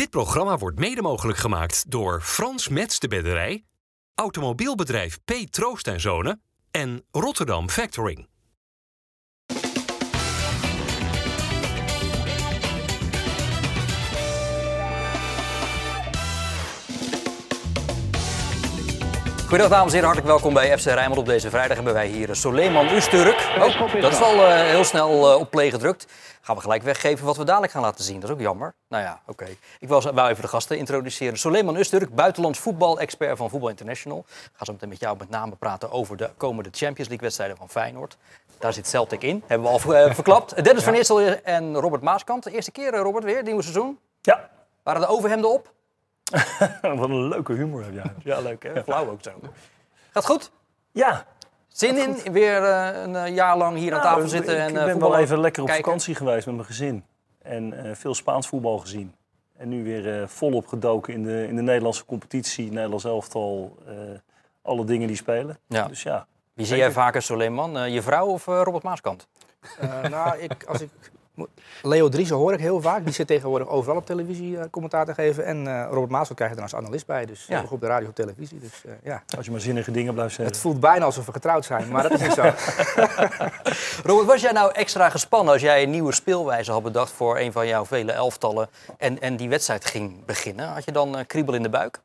Dit programma wordt mede mogelijk gemaakt door Frans Mets de Bedderij, automobielbedrijf P. Troost en Zonen en Rotterdam Factoring. Goedendag dames en heren, hartelijk welkom bij FC Rijnmond. Op deze vrijdag hebben wij hier Soleiman Usturk. Oh, dat is wel uh, heel snel uh, op play gedrukt. Gaan we gelijk weggeven wat we dadelijk gaan laten zien. Dat is ook jammer. Nou ja, oké. Okay. Ik wil even de gasten introduceren. Soleiman Usturk, buitenlands voetbal-expert van Voetbal International. Ik ga zo meteen met jou met name praten over de komende Champions League-wedstrijden van Feyenoord. Daar zit Celtic in, hebben we al uh, verklapt. Dennis van en Robert Maaskant. De eerste keer, Robert, weer, nieuwe seizoen. Ja. Waren de overhemden op? Wat een leuke humor heb jij. Ja, leuk hè? Flauw ook zo. Gaat goed? Ja. Zin in? Weer uh, een uh, jaar lang hier aan tafel zitten ik, en Ik uh, ben wel even lekker op kijken. vakantie geweest met mijn gezin. En veel Spaans voetbal gezien. En nu weer volop gedoken in de, in de Nederlandse competitie. Nederlands elftal. alle dingen die spelen. Ja. Dus ja. Wie zie jij vaker, Soleiman? je vrouw of Robert Maaskant? nou, ik, als ik Leo Driessen hoor ik heel vaak. Die zit tegenwoordig overal op televisie uh, commentaar te geven. En uh, Robert Maasel krijg je er als analist bij. Dus ja. op de radio op televisie. Dus, uh, ja. Als je maar zinnige dingen blijft zeggen. Het voelt bijna alsof we getrouwd zijn, maar dat is niet zo. Robert, was jij nou extra gespannen als jij een nieuwe speelwijze had bedacht voor een van jouw vele elftallen en, en die wedstrijd ging beginnen? Had je dan kriebel in de buik?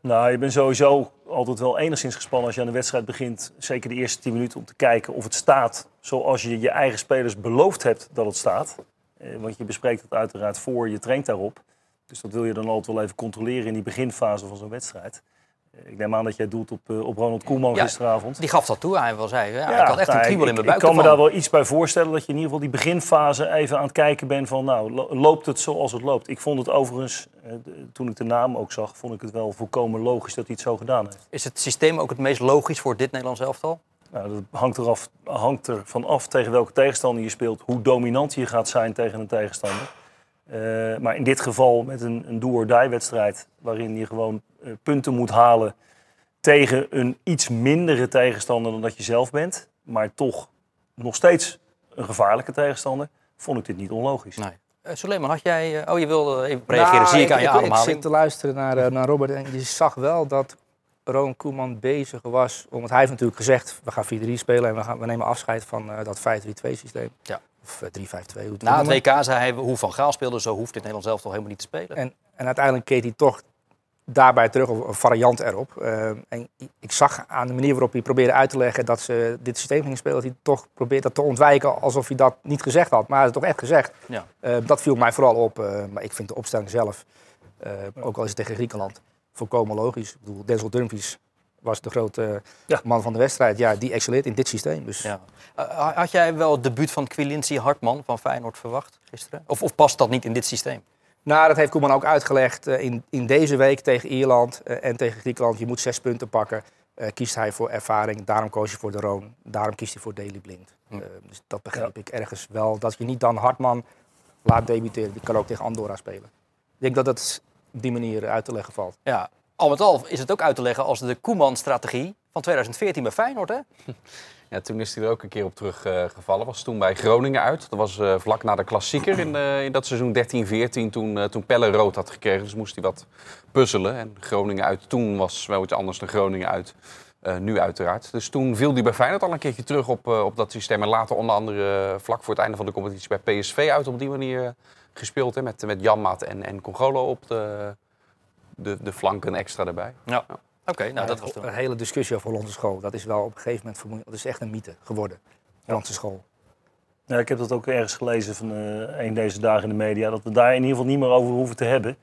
nou, je bent sowieso altijd wel enigszins gespannen als je aan de wedstrijd begint. Zeker de eerste 10 minuten om te kijken of het staat zoals je je eigen spelers beloofd hebt dat het staat. Eh, want je bespreekt het uiteraard voor, je traint daarop. Dus dat wil je dan altijd wel even controleren in die beginfase van zo'n wedstrijd. Eh, ik neem aan dat jij doelt op, uh, op Ronald Koeman ja, gisteravond. Die gaf dat toe. Hij wel zei, ja, ja, ik had echt een kriebel in mijn buik. Ik kan ervan. me daar wel iets bij voorstellen dat je in ieder geval die beginfase even aan het kijken bent van, nou, loopt het zoals het loopt? Ik vond het overigens, uh, toen ik de naam ook zag, vond ik het wel volkomen logisch dat hij het zo gedaan heeft. Is het systeem ook het meest logisch voor dit Nederlands elftal? Nou, dat hangt, eraf, hangt er van af tegen welke tegenstander je speelt, hoe dominant je gaat zijn tegen een tegenstander. Uh, maar in dit geval met een, een do-or-die-wedstrijd, waarin je gewoon uh, punten moet halen tegen een iets mindere tegenstander dan dat je zelf bent, maar toch nog steeds een gevaarlijke tegenstander, vond ik dit niet onlogisch. Nee. Uh, Suleiman, had jij... oh, je wilde even reageren, nou, zie ik aan je ademhaling. Ik zit te luisteren naar, naar Robert en je zag wel dat Ron Koeman bezig was. Want hij heeft natuurlijk gezegd, we gaan 4-3 spelen en we, gaan, we nemen afscheid van uh, dat 5-3-2 systeem. Ja. Of uh, 3-5-2. Na het WK zei hij, hoe Van Gaal speelde, zo hoeft dit Nederland zelf toch helemaal niet te spelen. En, en uiteindelijk keek hij toch daarbij terug, of een variant erop. Uh, en ik zag aan de manier waarop hij probeerde uit te leggen dat ze dit systeem gingen spelen, dat hij toch probeert dat te ontwijken alsof hij dat niet gezegd had. Maar hij had het toch echt gezegd. Ja. Uh, dat viel mij vooral op. Uh, maar ik vind de opstelling zelf, ook al is het tegen Griekenland, volkomen logisch. Ik bedoel, Denzel Dumfries was de grote ja. man van de wedstrijd. Ja, die excelleert in dit systeem. Dus. Ja. Uh, had jij wel het debuut van Quilinci Hartman van Feyenoord verwacht gisteren? Of, of past dat niet in dit systeem? Nou, dat heeft Koeman ook uitgelegd uh, in, in deze week tegen Ierland uh, en tegen Griekenland. Je moet zes punten pakken. kiest hij voor ervaring, daarom koos je voor de Roon. Daarom kiest hij voor Daley Blind. Hm. dus dat begreep ja. ik ergens wel. Dat je niet dan Hartman laat debuteren. Die kan ook tegen Andorra spelen. Ik denk dat dat op die manier uit te leggen valt. Ja, al met al is het ook uit te leggen als de Koeman-strategie van 2014 bij Feyenoord, hè? Ja, toen is hij er ook een keer op teruggevallen. Uh, was toen bij Groningen uit. Dat was uh, vlak na de klassieker in, uh, in dat seizoen 13-14, toen, toen Pelle rood had gekregen. Dus moest hij wat puzzelen. En Groningen uit toen was wel iets anders dan Groningen uit. nu uiteraard. Dus toen viel hij bij Feyenoord al een keertje terug op, op dat systeem. En later onder andere vlak voor het einde van de competitie bij PSV uit op die manier gespeeld. Hè, met, met Janmaat en, en Congolo op de, de, de flanken extra erbij. Ja. ja. Oké, okay, nou dat was een hele discussie over Hollandse school. Dat is wel op een gegeven moment vermoeiend. Dat is echt een mythe geworden. Hollandse school. Ja, ik heb dat ook ergens gelezen van uh, een deze dagen in de media. Dat we daar in ieder geval niet meer over hoeven te hebben.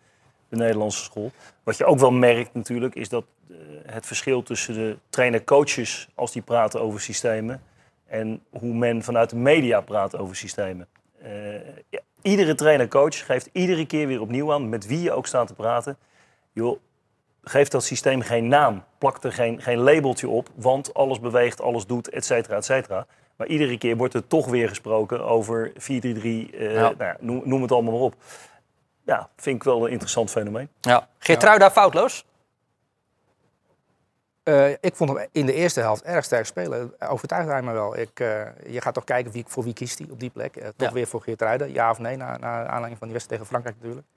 De Nederlandse school. Wat je ook wel merkt natuurlijk, is dat uh, het verschil tussen de trainer-coaches als die praten over systemen. En hoe men vanuit de media praat over systemen. Uh, ja, iedere trainer-coach geeft iedere keer weer opnieuw aan, met wie je ook staat te praten. Joh, geef dat systeem geen naam. Plak er geen, geen labeltje op, want alles beweegt, alles doet, et cetera, et cetera. Maar iedere keer wordt er toch weer gesproken over 4-3-3, uh, ja. nou ja, noem, noem, het allemaal maar op. Ja, vind ik wel een interessant fenomeen. Ja. Geertruida foutloos? Eh, ik vond hem in de eerste helft erg sterk spelen. Overtuigde hij me wel. Ik, eh, je gaat toch kijken wie, voor wie kiest hij op die plek. Eh, toch Ja. weer voor Geert Ruiden, ja of nee, na, na aanleiding van die wedstrijd tegen Frankrijk natuurlijk.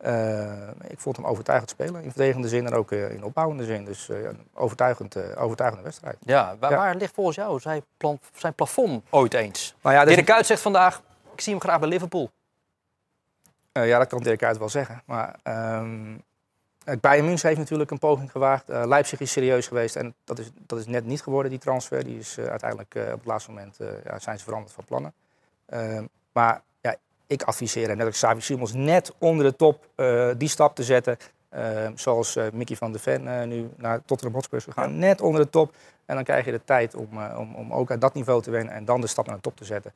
Eh, ik vond hem overtuigend spelen, in verdedigende zin en ook eh, in opbouwende zin. Dus eh, een overtuigend, overtuigende wedstrijd. Ja, waar, Ja. waar ligt volgens jou zijn, plan, zijn plafond ooit eens? Maar ja, Dirk Kuyt zegt vandaag, ik zie hem graag bij Liverpool. ja, dat kan Dirk uit wel zeggen. Maar het Bayern München heeft natuurlijk een poging gewaagd. Leipzig is serieus geweest en dat is, dat is net niet geworden, die transfer. Die is uiteindelijk op het laatste moment ja, zijn ze veranderd van plannen. Ehm, maar ik adviseer net als Xavi Simons, net onder de top eh, die stap te zetten. Ehm, zoals eh, Mickey van der Ven eh, nu naar Tottenham Hotspur is gegaan. Net onder de top. En dan krijg je de tijd om, eh, om, om ook aan dat niveau te wennen en dan de stap naar de top te zetten.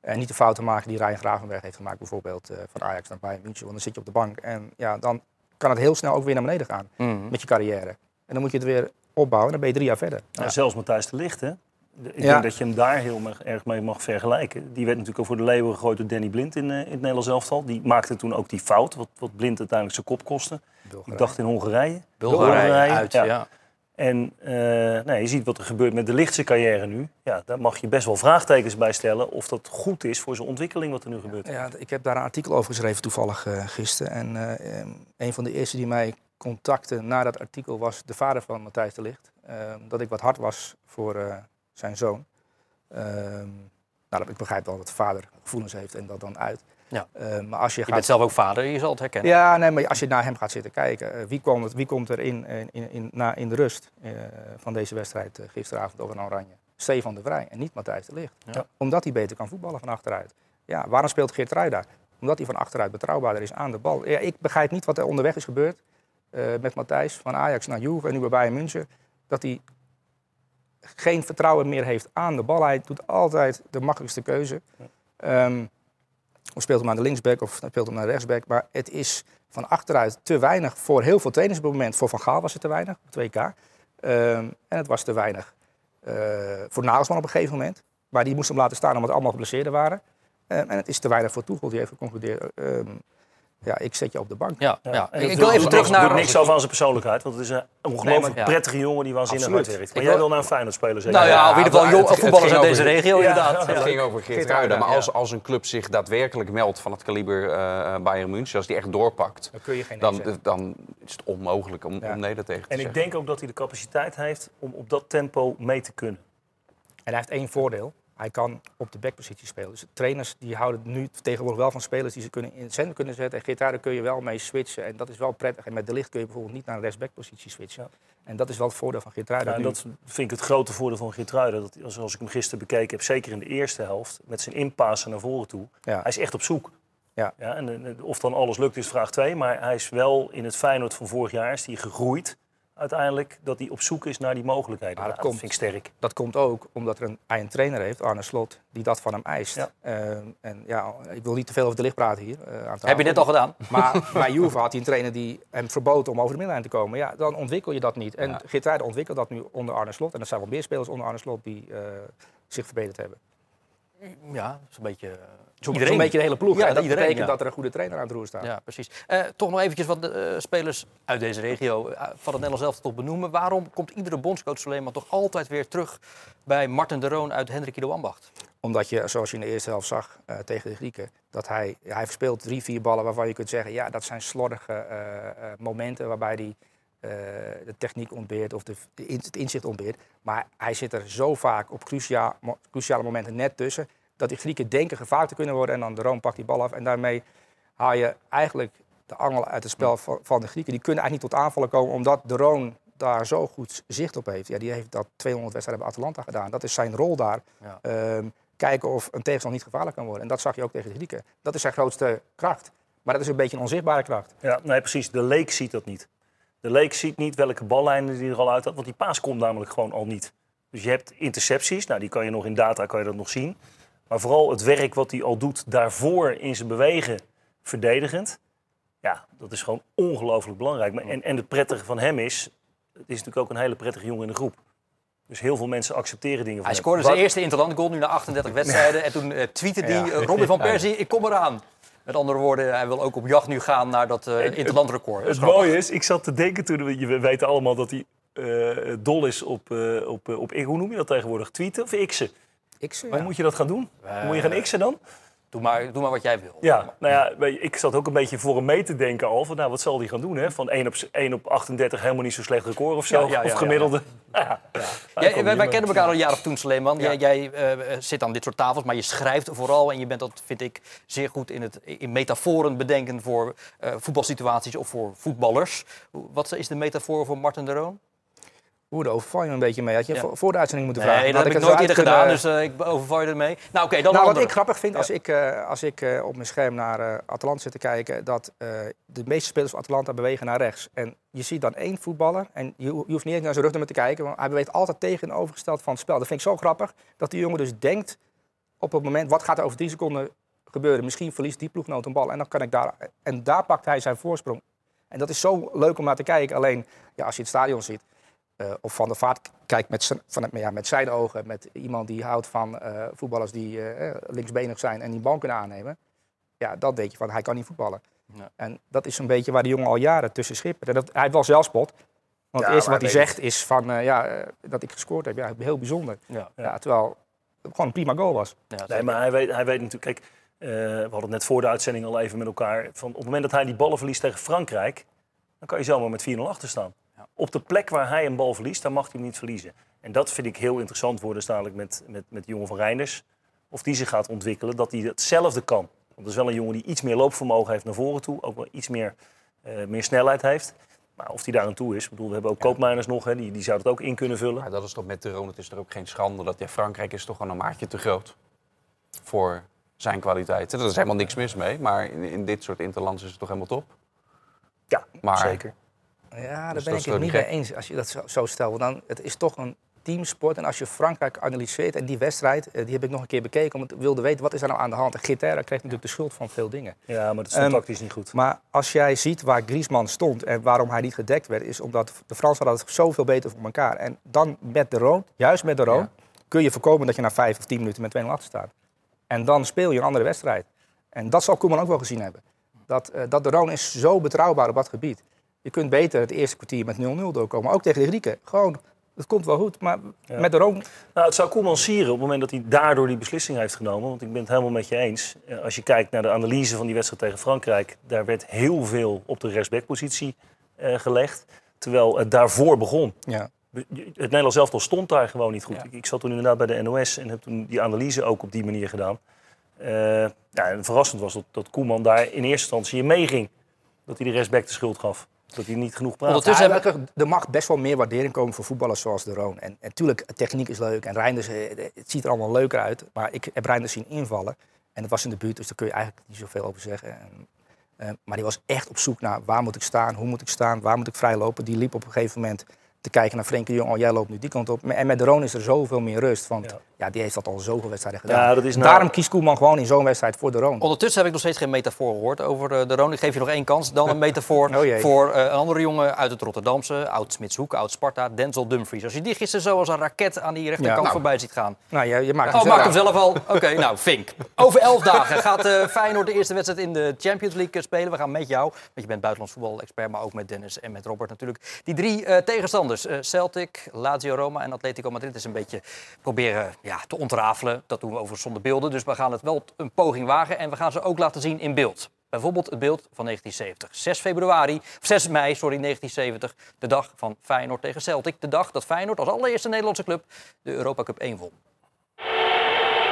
En niet de fouten maken die Ryan Gravenberg heeft gemaakt, bijvoorbeeld eh, van Ajax naar Bayern München. Want dan zit je op de bank en ja, dan kan het heel snel ook weer naar beneden gaan met je carrière. En dan moet je het weer opbouwen en dan ben je drie jaar verder. Zelfs Matthijs de Ligt, hè? Ik Ja. denk dat je hem daar heel erg mee mag vergelijken. Die werd natuurlijk ook voor de leeuwen gegooid door Danny Blind in, eh, in het Nederlands elftal. Die maakte toen ook die fout, wat, wat Blind uiteindelijk zijn kop kostte. Ik dacht in Hongarije. Bulgarije uit, ja. En eh, nou, je ziet wat er gebeurt met de lichtse carrière nu. Ja, daar mag je best wel vraagtekens bij stellen of dat goed is voor zijn ontwikkeling wat er nu gebeurt. Ja, ik heb daar een artikel over geschreven toevallig eh, gisteren. En een van de eerste die mij contacte na dat artikel was de vader van Matthijs de Ligt. Ehm, dat ik wat hard was voor zijn zoon. Ehm, nou, ik begrijp wel dat de vader gevoelens heeft en dat dan uit. Ja. Ehm, maar als je, Je gaat... bent zelf ook vader, je zal het herkennen. Ja, nee, maar als je naar hem gaat zitten kijken, eh, wie, komt, wie komt er in, in, in, in- na, in de rust eh, van deze wedstrijd eh, gisteravond over Oranje? Stefan de Vrij en niet Matthijs de Ligt. Ja. Omdat hij beter kan voetballen van achteruit. Ja, waarom speelt Geert Ruij daar? Omdat hij van achteruit betrouwbaarder is aan de bal. Ja, ik begrijp niet wat er onderweg is gebeurd eh, met Matthijs van Ajax naar Juve en nu bij Bayern München. Dat hij geen vertrouwen meer heeft aan de bal. Hij doet altijd de makkelijkste keuze. Ehm, of speelt hem aan de linksback of speelt hem naar de rechtsback. Maar het is van achteruit te weinig voor heel veel trainers op het moment. Voor Van Gaal was het te weinig, op 2K. Ehm, en het was te weinig eh, voor Nagelsman op een gegeven moment. Maar die moest hem laten staan omdat allemaal geblesseerden waren. Ehm, en het is te weinig voor Tuchel. Die heeft geconcludeerd, ja, ik zet je op de bank. Ja, Ja, ja. en Ik, ik wil even doet- terug doet naar... niks over aan zijn persoonlijkheid, want het is een ongelooflijk Nee, maar- ja. prettige jongen die waanzinnig hard werkt. Maar Ik jij wil- naar een Feyenoord spelen, zeker? Nou ja, in ieder geval jong, voetballers uit deze regio Ja, inderdaad. Het ging over Geert Geert Ruida. Maar als, als een club zich daadwerkelijk meldt van het kaliber eh Bayern München, als die echt doorpakt, Dan kun je geen dan, dan is het onmogelijk om, Ja. om nee tegen te En ik denk ook dat hij de capaciteit heeft om op dat tempo mee te kunnen. En hij heeft één voordeel. Hij kan op de backpositie spelen. Dus trainers die houden nu tegenwoordig wel van spelers die ze kunnen in het centrum kunnen zetten. En Geert kun je wel mee switchen. En dat is wel prettig. En met de licht kun je bijvoorbeeld niet naar een rechtsbackpositie switchen. Ja. En dat is wel het voordeel van Geert Ja, en dat vind ik het grote voordeel van Geertruiden. Dat zoals ik hem gisteren bekeken heb, zeker in de eerste helft, met zijn inpassen naar voren toe. Ja. Hij is echt op zoek. Ja. en eh, of dan alles lukt is vraag 2. Maar hij is wel in het Feyenoord van vorig jaar is gegroeid. Uiteindelijk dat hij op zoek is naar die mogelijkheden. Maar dat Ja, dat komt. vind ik sterk. Dat komt ook omdat er een, hij een trainer heeft, Arne Slot, die dat van hem eist. Ja. Ehm, en ja, ik wil niet te veel over de licht praten hier. eh, aan. Heb je net al gedaan? Maar bij Juve had hij een trainer die hem verbood om over de middenlijn te komen. Ja, dan ontwikkel je dat niet. En Ja. Ontwikkelt dat nu onder Arne Slot. En er zijn wel meer spelers onder Arne Slot die eh, zich verbeterd hebben. Ja, dat is een beetje... Zo'n Iedereen. beetje de hele ploeg. Ja, en dat iedereen, betekent ja. dat er een goede trainer aan het roer staat. Ja, precies. Eh, toch nog eventjes wat de, eh, spelers uit deze regio eh, van het Nederlands zelf toch benoemen. Waarom komt iedere bondscoach Suleiman toch altijd weer terug bij Martin de Roon uit Hendrik Ido Ambacht? Omdat je, zoals je in de eerste helft zag eh, tegen de Grieken, dat hij, hij verspeelt drie, vier ballen waarvan je kunt zeggen, ja, dat zijn slordige eh, eh, momenten waarbij hij eh, de techniek ontbeert of de, het inzicht ontbeert. Maar hij zit er zo vaak op crucia, cruciale momenten net tussen, dat die Grieken denken gevaar te kunnen worden en dan de Roon pakt die bal af. En daarmee haal je eigenlijk de angel uit het spel van, van de Grieken. Die kunnen eigenlijk niet tot aanvallen komen, omdat de Roon daar zo goed zicht op heeft. Ja, die heeft dat 200 wedstrijden bij Atalanta gedaan. Dat is zijn rol daar. Ja. Ehm, kijken of een tegenstander niet gevaarlijk kan worden. En dat zag je ook tegen de Grieken. Dat is zijn grootste kracht. Maar dat is een beetje een onzichtbare kracht. Ja, nee, precies. De leek ziet dat niet. De leek ziet niet welke ballijnen die er al uit had. Want die paas komt namelijk gewoon al niet. Dus je hebt intercepties. Nou, die kan je nog in data kan je dat nog zien. Maar vooral het werk wat hij al doet daarvoor in zijn bewegen verdedigend. Ja, dat is gewoon ongelooflijk belangrijk. En, en het prettige van hem is... Het is natuurlijk ook een hele prettige jongen in de groep. Dus heel veel mensen accepteren dingen van Hij scoorde Wat- zijn eerste interland goal nu na 38 wedstrijden. En toen eh tweette hij, eh, Robin van Persie, ik kom eraan. Met andere woorden, hij wil ook op jacht nu gaan naar dat eh interland record. Dat is Het mooie is, ik zat te denken toen, we we weten allemaal dat hij eh, dol is op, eh, op, op, hoe noem je dat tegenwoordig? Tweeten of x'en? X'en, Hoe ja. moet je dat gaan doen? moet je gaan x'en dan? Doe maar, doe maar wat jij wil. Ja, nou ja, ik zat ook een beetje voor hem mee te denken al. Van, nou, wat zal hij gaan doen? Hè? Van 1 op, 1 op 38 helemaal niet zo slecht record of zo. Ja, ja, ja, of gemiddelde. Wij, wij kennen elkaar al een jaar of toen, Sleeman. Jij, jij eh, zit aan dit soort tafels, maar je schrijft vooral. En je bent, dat vind ik, zeer goed in, het, in metaforen bedenken voor eh, voetbalsituaties of voor voetballers. Wat is de metafoor voor Martin de Roon? Oeh, daar overval je een beetje mee. Had je Ja. voor, de uitzending moeten vragen. Nee, dat heb ik nooit eerder gedaan, kunnen- dus eh, ik overval je ermee. Nou, oké, dan nou, wat ik grappig vind als ik, eh, als ik eh, op mijn scherm naar Atalanta zit te kijken, dat de meeste spelers van Atalanta bewegen naar rechts. En je ziet dan één voetballer en je, je hoeft niet eens naar zijn rugnummer te kijken, want hij beweegt altijd tegenovergesteld van het spel. Dat vind ik zo grappig, dat die jongen dus denkt op het moment, wat gaat er over drie seconden gebeuren? Misschien verliest die ploeggenoot een bal en dan kan ik daar... En daar pakt hij zijn voorsprong. En dat is zo leuk om naar te kijken. Alleen, ja, als je het stadion ziet, eh, of Van der Vaart kijkt met zijn, van, ja, met zijn ogen, met iemand die houdt van eh, voetballers die eh, linksbenig zijn en die bal kunnen aannemen. Ja, dat weet je van, hij kan niet voetballen. Ja. En dat is een beetje waar die jongen al jaren tussen schippert. En dat, hij heeft wel zelfspot. Want Ja, het eerste wat hij zegt is van, eh, ja, dat ik gescoord heb. Ja, heel bijzonder. Ja, Ja, terwijl het gewoon een prima goal was. ja, Nee, maar hij weet, hij weet natuurlijk... Kijk, eh, we hadden het net voor de uitzending al even met elkaar. Van op het moment dat hij die ballen verliest tegen Frankrijk... dan kan je zomaar met 4-0 achter staan. Ja. Op de plek waar hij een bal verliest, daar mag hij hem niet verliezen. En dat vind ik heel interessant worden, dadelijk met, met, met de jongen van Reinders. Of die zich gaat ontwikkelen, dat hij hetzelfde kan. Want dat is wel een jongen die iets meer loopvermogen heeft naar voren toe. Ook wel iets meer, eh, meer snelheid heeft. Maar of hij daar aan toe is. Ik bedoel, we hebben ook koopmijners nog, hè, die, die zou het ook in kunnen vullen. Maar dat is toch met de het is er ook geen schande. Dat, ja, Frankrijk is toch een maatje te groot voor zijn kwaliteiten. Er is helemaal niks mis mee. Maar in, in dit soort interlands is het toch helemaal top. Ja, Maar- zeker. Ja, daar Dus ben ik is het niet mee eens als je dat zo, zo stelt. Want dan, het is toch een teamsport. En als je Frankrijk analyseert en die wedstrijd, eh, die heb ik nog een keer bekeken. Omdat ik wilde weten, wat is er nou aan de hand? En Gitera kreeg natuurlijk de schuld van veel dingen. Ja, maar dat stond Ehm, tactisch niet goed. Maar als jij ziet waar Griezmann stond en waarom hij niet gedekt werd, is omdat de Fransen hadden het zoveel beter voor elkaar. En dan met de Roon, juist met de Roon, Ja. kun je voorkomen dat je na vijf of tien minuten met 2-0 achter staat. En dan speel je een andere wedstrijd. En dat zal Koeman ook wel gezien hebben. Dat, eh, dat de Roon is zo betrouwbaar op dat gebied. Je kunt beter het eerste kwartier met 0-0 doorkomen. Ook tegen de Grieken. Gewoon, het komt wel goed. Maar met de Roon Nou, het zou Koeman sieren op het moment dat hij daardoor die beslissing heeft genomen. Want ik ben het helemaal met je eens. Eh, Als je kijkt naar de analyse van die wedstrijd tegen Frankrijk, daar werd heel veel op de rechtsbackpositie eh, gelegd. Terwijl het daarvoor begon. Ja. Het Nederlands elftal stond daar gewoon niet goed. Ja. Ik, zat toen inderdaad bij de NOS en heb toen die analyse ook op die manier gedaan. Eh, ja, en verrassend was dat, dat Koeman daar in eerste instantie in meeging. Dat hij de rechtsback de schuld gaf. Dat hij niet genoeg praatte. Ondertussen Ja, hebben we... er mag best wel meer waardering komen voor voetballers zoals de Roon. En natuurlijk, techniek is leuk en Reinders, eh, het ziet er allemaal leuker uit. Maar ik heb Reinders zien invallen. En het was in de buurt, dus daar kun je eigenlijk niet zoveel over zeggen. En, eh, maar die was echt op zoek naar waar moet ik staan, hoe moet ik staan, waar moet ik vrij lopen. Die liep op een gegeven moment te kijken naar Frenkie de Jong. Oh, jij loopt nu die kant op. En met de Roon is er zoveel meer rust. Want Ja. Ja. die heeft dat al zoveel wedstrijden gedaan. Ja, dat is nou- Daarom kiest Koeman gewoon in zo'n wedstrijd voor de Roon. Ondertussen heb ik nog steeds geen metafoor gehoord over eh, de Roon. Ik geef je nog één kans. Dan een metafoor Oh voor eh, een andere jongen uit het Rotterdamse. Oud Smitshoek, oud Sparta, Denzel Dumfries. Als je die gisteren zo als een raket aan die rechterkant Ja, nou. voorbij ziet gaan. Nou, je, je maakt Oh, hem maakt zelf. hem zelf al? Oké, nou, Fink. Over elf dagen gaat eh, Feyenoord de eerste wedstrijd in de Champions League spelen. We gaan met jou, want je bent buitenlands voetbal-expert, maar ook met Dennis en met Robert natuurlijk. Die drie eh, tegenstanders, eh, Celtic, Lazio Roma en Atletico Madrid, is een beetje proberen ja, te ontrafelen. Dat doen we overigens zonder beelden, dus we gaan het wel een poging wagen. En we gaan ze ook laten zien in beeld. Bijvoorbeeld het beeld van 1970. 6 februari, of 6 mei, sorry, 1970. De dag van Feyenoord tegen Celtic. De dag dat Feyenoord als allereerste Nederlandse club de Europa Cup 1 won.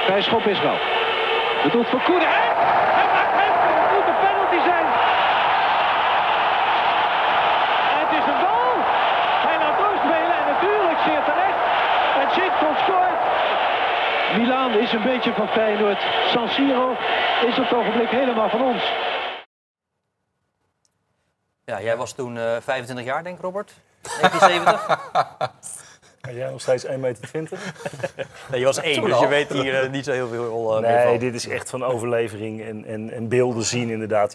Bij schop is wel. Bedoeld voor Koenen. Hij maakt hem. Het moet een penalty zijn. Het is een goal. Hij laat doorspelen en natuurlijk zeer terecht. En Zitko scoort. Milaan is een beetje van Feyenoord. San Siro is op het ogenblik helemaal van ons. Ja, jij was toen eh 25 jaar, denk ik, Robert? 1970? En jij nog steeds 1,20 meter? nee, je was één, dus je weet hier eh, niet zo heel veel eh, meer Nee, van. dit is echt van overlevering en, en, en beelden zien inderdaad.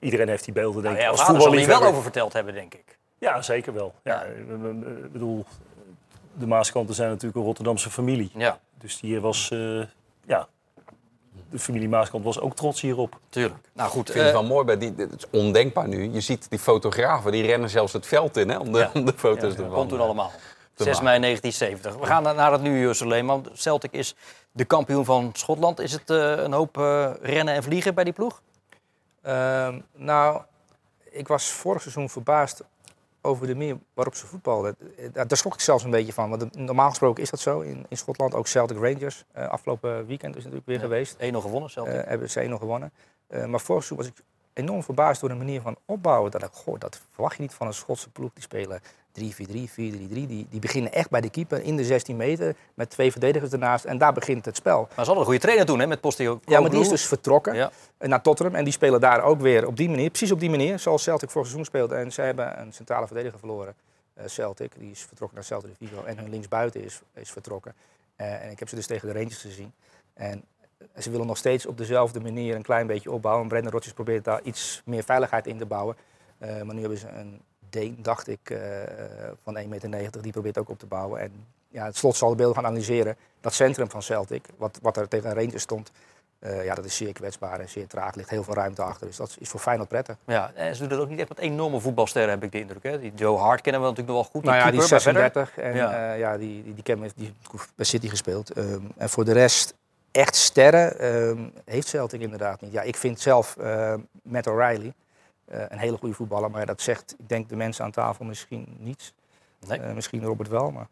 Iedereen heeft die beelden denk Nou, ik ja, als vader zal hier wel over verteld hebben, denk ik. Ja, zeker wel. Ja, eh, Ik bedoel, de Maaskanten zijn natuurlijk een Rotterdamse familie. Ja. Dus die was, eh, ja, de familie Maaskant was ook trots hierop. Tuurlijk. Nou goed, Ik vind het eh, wel mooi bij die. Het is ondenkbaar nu. Je ziet die fotografen, die rennen zelfs het veld in hè, om, de, Ja. om de foto's Ja, te dat komt toen maken. allemaal. te 6 mei 1970. We gaan naar- naar het nu, Suleiman. Celtic is de kampioen van Schotland. Is het eh, een hoop eh, rennen en vliegen bij die ploeg? Ehm, nou, ik was vorig seizoen verbaasd over de manier waarop ze voetbalden. Eh, Daar schrok ik zelfs een beetje van. Want normaal gesproken is dat zo in, in Schotland. Ook Celtic Rangers. eh, afgelopen weekend is natuurlijk weer Ja. geweest. 1-0 gewonnen, Celtic. Eh, hebben ze 1 gewonnen. Maar vorig seizoen was ik enorm verbaasd door de manier van opbouwen. Dat ik, goh, dat verwacht je niet van een Schotse ploeg. Die spelen 3-4-3, 4-3-3. Die, die beginnen echt bij de keeper in de 16 meter. Met twee verdedigers ernaast. En daar begint het spel. maar ze hadden een goede trainer toen, hè, met Postio. Ja, maar die is dus vertrokken Ja. naar Tottenham. En die spelen daar ook weer op die manier, precies op die manier, zoals Celtic vorig seizoen speelde. En zij hebben een centrale verdediger verloren, eh, Celtic. Die is vertrokken naar Celtic de Vigo. En hun linksbuiten is, is vertrokken. Eh, en ik heb ze dus tegen de Rangers gezien. En eh, ze willen nog steeds op dezelfde manier een klein beetje opbouwen. Brendan Rodgers probeert daar iets meer veiligheid in te bouwen. Maar nu hebben ze een Deen, dacht ik, eh, eh, van 1,90 meter. Die probeert ook op te bouwen. En ja, het slot zal de beelden gaan analyseren. Dat centrum van Celtic, wat, wat er tegen Rangers stond, eh, ja, dat is zeer kwetsbaar en zeer traag. Er ligt heel veel ruimte achter. Dus dat is voor Feyenoord prettig. Ja, en ze doen dat ook niet echt met enorme voetbalsterren, heb ik de indruk. Hè? Die Joe Hart kennen we natuurlijk nog wel goed. Nou ja, die is keeper, maar verder- 36 en Ja. ja, ja, die, die, die, ken me- die bij City gespeeld. Ehm, en voor de rest, echt sterren ehm, heeft Celtic inderdaad niet. Ja, ik vind zelf eh, Matt O'Reilly eh, een hele goede voetballer. Maar dat zegt, ik denk de mensen aan tafel misschien niets. Nee. Eh, misschien Robert wel, maar...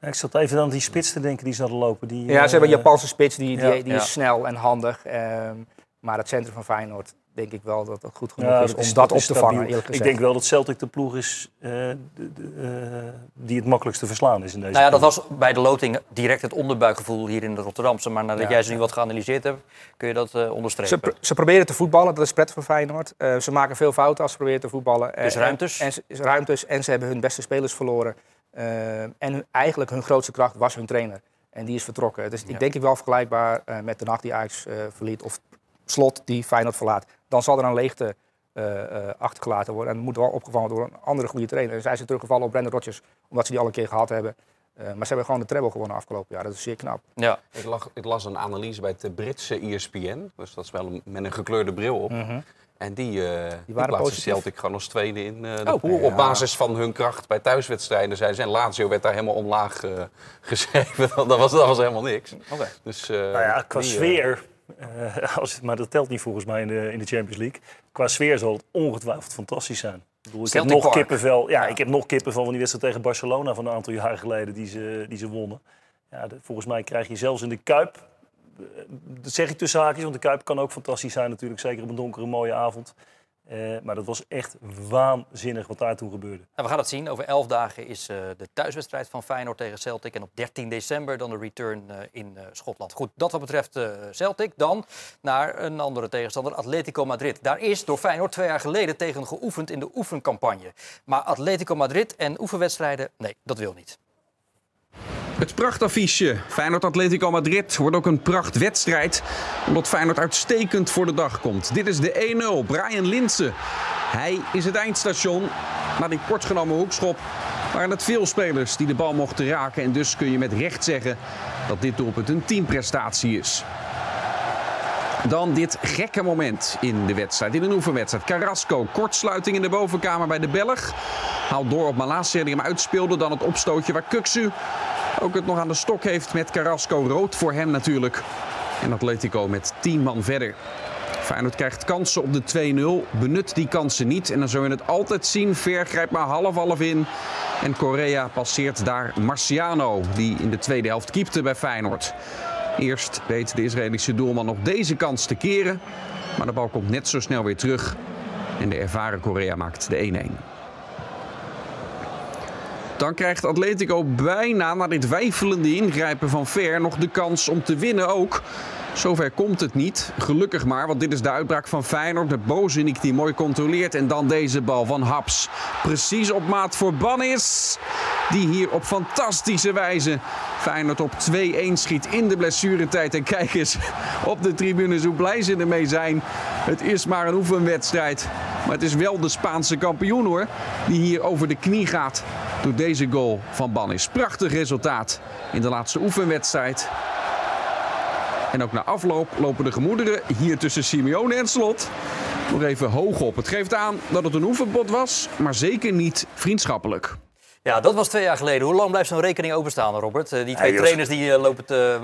Ik zat even aan die spits te denken die ze hadden lopen. Die, Ja, ze hebben een eh, Japanse spits, die, die, ja, die ja. is snel en handig. ehm, maar het centrum van Feyenoord denk ik wel dat het goed genoeg ja, is om dat, op te stabiel. vangen, eerlijk Ik denk wel dat Celtic de ploeg is eh, de- de, eh, die het makkelijkst te verslaan is in deze Nou ja, dat was bij de loting direct het onderbuikgevoel hier in de Rotterdamse. Maar nadat Ja. jij ze nu wat geanalyseerd hebt, kun je dat eh Ze, onderstrepen. pro- ze proberen te voetballen, dat is prettig voor Feyenoord. Eh, ze maken veel fouten als ze proberen te voetballen. Dus ruimtes? En, en, ze- ruimtes en ze hebben hun beste spelers verloren. Eh, en hun- eigenlijk hun grootste kracht was hun trainer. En die is vertrokken. Dus Ja. ik denk ik wel vergelijkbaar eh, met de nacht die Ajax eh, verliet. Of Slot die Feyenoord verlaat. Dan zal er een leegte eh, eh, achtergelaten worden. En het moet wel opgevangen worden door een andere goede trainer. En zij zijn teruggevallen op Brendan Rodgers. Omdat ze die al een keer gehad hebben. Eh, maar ze hebben gewoon de treble gewonnen afgelopen jaar. Dat is zeer knap. Ja. Ik, lag- ik las een analyse bij het Britse ESPN. Dus dat is wel een- met een gekleurde bril op. En die, eh die, waren plaatsen positief. Celtic gewoon als tweede in eh, de Oh, pool. ja. Op basis van hun kracht bij thuiswedstrijden. Zijn ze. En Lazio werd daar helemaal omlaag eh, geschreven. dat, was, dat was helemaal niks. Oké. Dus, eh, Nou ja, qua die, sfeer, eh, als, maar dat telt niet volgens mij in de, in de Champions League. Qua sfeer zal het ongetwijfeld fantastisch zijn. Ik, bedoel, ik heb nog Park. kippenvel. Ja, ik heb nog kippenvel van die wedstrijd tegen Barcelona van een aantal jaren geleden die ze, die ze wonnen. Ja, de- volgens mij krijg je zelfs in de Kuip, eh, dat zeg ik tussen haakjes, want de Kuip kan ook fantastisch zijn natuurlijk, zeker op een donkere mooie avond. Eh, maar dat was echt waanzinnig wat daar toen gebeurde. Nou, we gaan het zien. Over elf dagen is eh, de thuiswedstrijd van Feyenoord tegen Celtic. En op 13 december dan de return eh, in Schotland. Goed, dat wat betreft Celtic. Dan naar een andere tegenstander, Atletico Madrid. Daar is door Feyenoord twee jaar geleden tegen geoefend in de oefencampagne. Maar Atletico Madrid en oefenwedstrijden, nee, dat wil niet. Het prachtaffiche Feyenoord Atletico Madrid wordt ook een prachtwedstrijd. Omdat Feyenoord uitstekend voor de dag komt. Dit is de 1-0. Brian Linsen. Hij is het eindstation. Na die kortgenomen hoekschop waren het veel spelers die de bal mochten raken. En dus kun je met recht zeggen dat dit doelpunt een teamprestatie is. Dan dit gekke moment in de wedstrijd, in een oefenwedstrijd. Carrasco, kortsluiting in de bovenkamer bij de Belg. Haalt door op Malasia die hem uitspeelde. Dan het opstootje waar Kuksu ook het nog aan de stok heeft met Carrasco. Rood voor hem natuurlijk. En Atletico met 10 man verder. Feyenoord krijgt kansen op de 2-0. Benut die kansen niet. En dan zul je het altijd zien. Ver grijpt maar half-half in. En Correa passeert daar Marciano. Die in de tweede helft keepte bij Feyenoord. Eerst weet de Israëlische doelman nog deze kans te keren. Maar de bal komt net zo snel weer terug. En de ervaren Correa maakt de 1-1. Dan krijgt Atletico bijna na dit weifelende ingrijpen van Ver nog de kans om te winnen ook. Zover komt het niet. Gelukkig maar, want dit is de uitbraak van Feyenoord. Met Bozenik die mooi controleert. En dan deze bal van Haps. Precies op maat voor Bannis. Die hier op fantastische wijze Feyenoord op 2-1 schiet in de blessuretijd. En kijk eens op de tribunes hoe blij ze ermee zijn. Het is maar een oefenwedstrijd. Maar het is wel de Spaanse kampioen hoor. Die hier over de knie gaat door deze goal van Bannis. Prachtig resultaat in de laatste oefenwedstrijd. En ook na afloop lopen de gemoederen hier tussen Simeone en Slot nog even hoog op. Het geeft aan dat het een oefenbod was, maar zeker niet vriendschappelijk. Ja, dat was twee jaar geleden. Hoe lang blijft zo'n rekening openstaan, Robert? Eh, Die twee trainers die eh, lopen te...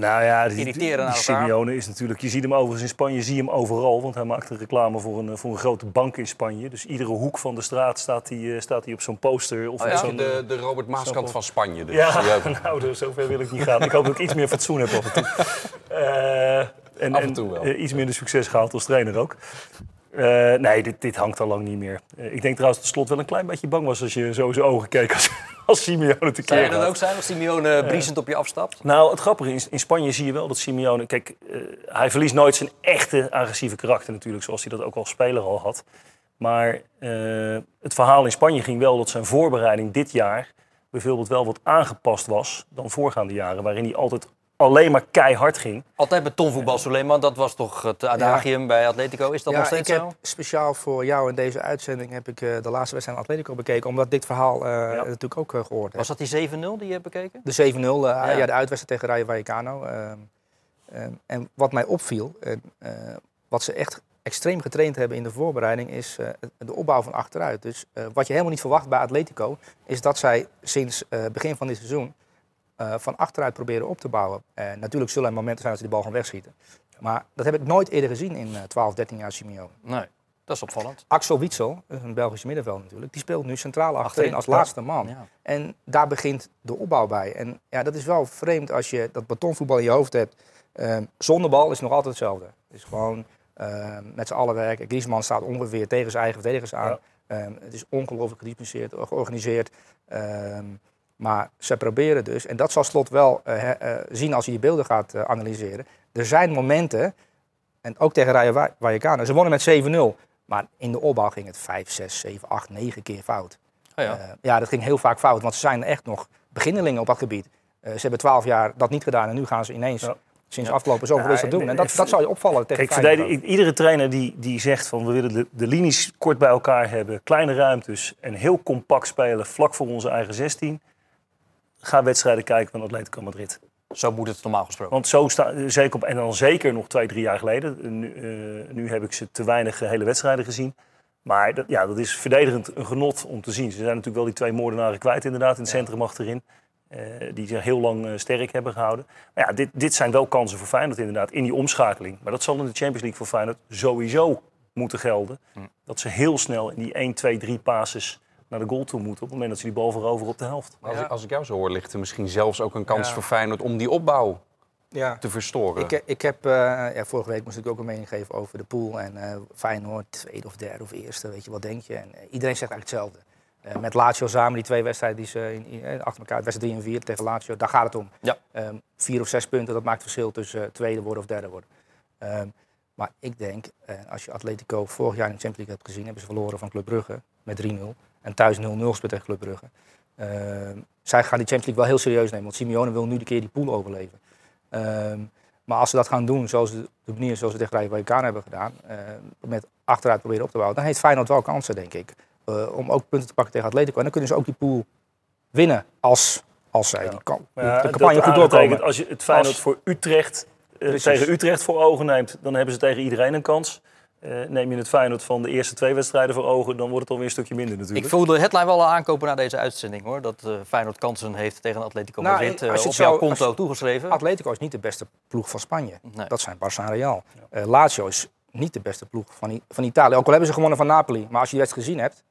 Nou ja, die, Irriteren. Simeone is natuurlijk... Je ziet hem overigens in Spanje, zie je hem overal. Want hij maakt een reclame voor een, voor een grote bank in Spanje. Dus iedere hoek van de straat staat hij, eh, staat hij op zo'n poster. Of Oh ja? zo'n, De, de Robert Maaskant van Spanje. Dus. Ja, Ja, nou, dus zover wil ik niet gaan. Ik hoop dat ik iets meer fatsoen heb af en toe. Eh, en, Af en toe wel. eh, iets minder succes gehaald als trainer ook. Eh, nee, dit, dit hangt al lang niet meer. Ik denk trouwens dat Slot wel een klein beetje bang was als je zo in zijn ogen keek als, als Simeone Zou te keer jij dat gaat. ook zijn als Simeone briesend op je afstapt? Nou, het grappige is, in Spanje zie je wel dat Simeone... Kijk, eh, hij verliest nooit zijn echte agressieve karakter natuurlijk... zoals hij dat ook als speler al had. Maar eh, het verhaal in Spanje ging wel dat zijn voorbereiding dit jaar... bijvoorbeeld wel wat aangepast was dan voorgaande jaren... waarin hij altijd alleen maar keihard ging. Altijd betonvoetbal, Suleiman. Dat was toch het adagium bij Atletico. Is dat ja, nog steeds ik zo? heb speciaal voor jou in deze uitzending heb ik eh, de laatste wedstrijd van Atletico bekeken, omdat dit verhaal eh, natuurlijk ook eh, gehoord heb. Was dat die 7-0 die je hebt bekeken? De 7-0, eh, ja. De uitwedstrijd tegen Rayo Vallecano. ehm, en wat mij opviel, eh, wat ze echt extreem getraind hebben in de voorbereiding, is eh, de opbouw van achteruit. Dus eh, wat je helemaal niet verwacht bij Atletico, is dat zij sinds eh, begin van dit seizoen eh, van achteruit proberen op te bouwen. Eh, natuurlijk zullen er momenten zijn dat ze die bal gaan wegschieten. Maar dat heb ik nooit eerder gezien in eh, 12, 13 jaar Simeone. Nee, dat is opvallend. Axel Witsel, een Belgische middenveld natuurlijk, die speelt nu centraal achterin als laatste man. Ja. En daar begint de opbouw bij. En ja, dat is wel vreemd als je dat betonvoetbal in je hoofd hebt. Ehm, zonder bal is nog altijd hetzelfde. Het is gewoon ehm, met z'n allen werken. Griezmann staat ongeveer tegen zijn eigen verdedigers aan. Ehm, het is ongelooflijk gedispenseerd, georganiseerd. Maar ze proberen dus, en dat zal Slot wel eh, eh, zien als hij die beelden gaat eh, analyseren. Er zijn momenten, en ook tegen Rayo Va- Vallecano, ze wonnen met 7-0. Maar in de opbouw ging het 5, 6, 7, 8, 9 keer fout. Oh ja. Ja, dat ging heel vaak fout, want ze zijn echt nog beginnelingen op dat gebied. Eh, ze hebben twaalf jaar dat niet gedaan en nu gaan ze ineens Ja. sinds afgelopen zomer Ja, eens dat doen. en- dat, dat zou je opvallen tegen Kijk, verdedig- iedere trainer die, die zegt van we willen de, de linies kort bij elkaar hebben, kleine ruimtes en heel compact spelen vlak voor onze eigen 16. Ga wedstrijden kijken van Atletico Madrid. Zo moet het normaal gesproken. Want zo staan zeker op, en dan zeker nog twee, drie jaar geleden. Nu, eh, nu heb ik ze te weinig eh, hele wedstrijden gezien. Maar dat, ja, dat is verdedigend een genot om te zien. Ze zijn natuurlijk wel die twee moordenaren kwijt inderdaad in het centrum achterin. eh, die zich heel lang sterk hebben gehouden. Maar ja, dit, dit zijn wel kansen voor Feyenoord inderdaad in die omschakeling. Maar dat zal in de Champions League voor Feyenoord sowieso moeten gelden. Dat ze heel snel in die 1, 2, 3 passes naar de goal toe moeten. Op het moment dat ze die bal veroveren op de helft. Als, ik, als ik jou zo hoor, ligt er misschien zelfs ook een kans Ja. voor Feyenoord om die opbouw Ja. te verstoren. Ik, ik heb, eh, ja, vorige week moest ik ook een mening geven over de pool. En eh Feyenoord, tweede of derde of eerste, weet je, wat denk je? En eh, iedereen zegt eigenlijk hetzelfde. Eh, met Lazio samen, die twee wedstrijden die ze in, in- eh, achter elkaar, wedstrijd 3 en 4 tegen Lazio, daar gaat het om. Ja. Ehm, vier of zes punten, dat maakt het verschil tussen eh, tweede worden of derde worden. Ehm, maar ik denk, eh, als je Atletico vorig jaar in de Champions League hebt gezien, hebben ze verloren van Club Brugge met 3-0. En thuis 0-0 gespeeld tegen Club Brugge. Ehm, zij gaan die Champions League wel heel serieus nemen, want Simeone wil nu de keer die pool overleven. Ehm, maar als ze dat gaan doen, zoals de, de manier zoals ze tegen Rayo Vallecano hebben gedaan, eh, met achteruit proberen op te bouwen, dan heeft Feyenoord wel kansen, denk ik, eh, om ook punten te pakken tegen Atletico. En dan kunnen ze ook die pool winnen als, als zij die kan, ja, de campagne goed doorkomen. Als je het Feyenoord Als- voor Utrecht, eh, tegen Utrecht voor ogen neemt, dan hebben ze tegen iedereen een kans. Eh, neem je het Feyenoord van de eerste twee wedstrijden voor ogen, dan wordt het alweer een stukje minder natuurlijk. Ik voelde de headline wel al aankopen na deze uitzending hoor. Dat eh, Feyenoord kansen heeft tegen Atletico Nou, Madrid. als eh, je het op jouw zo- konto je- toegeschreven. Atletico is niet de beste ploeg van Spanje. Nee. Dat zijn Barça en Real. Eh, Lazio is niet de beste ploeg van, van Italië. Ook al hebben ze gewonnen van Napoli. Maar als je die wedstrijd gezien hebt,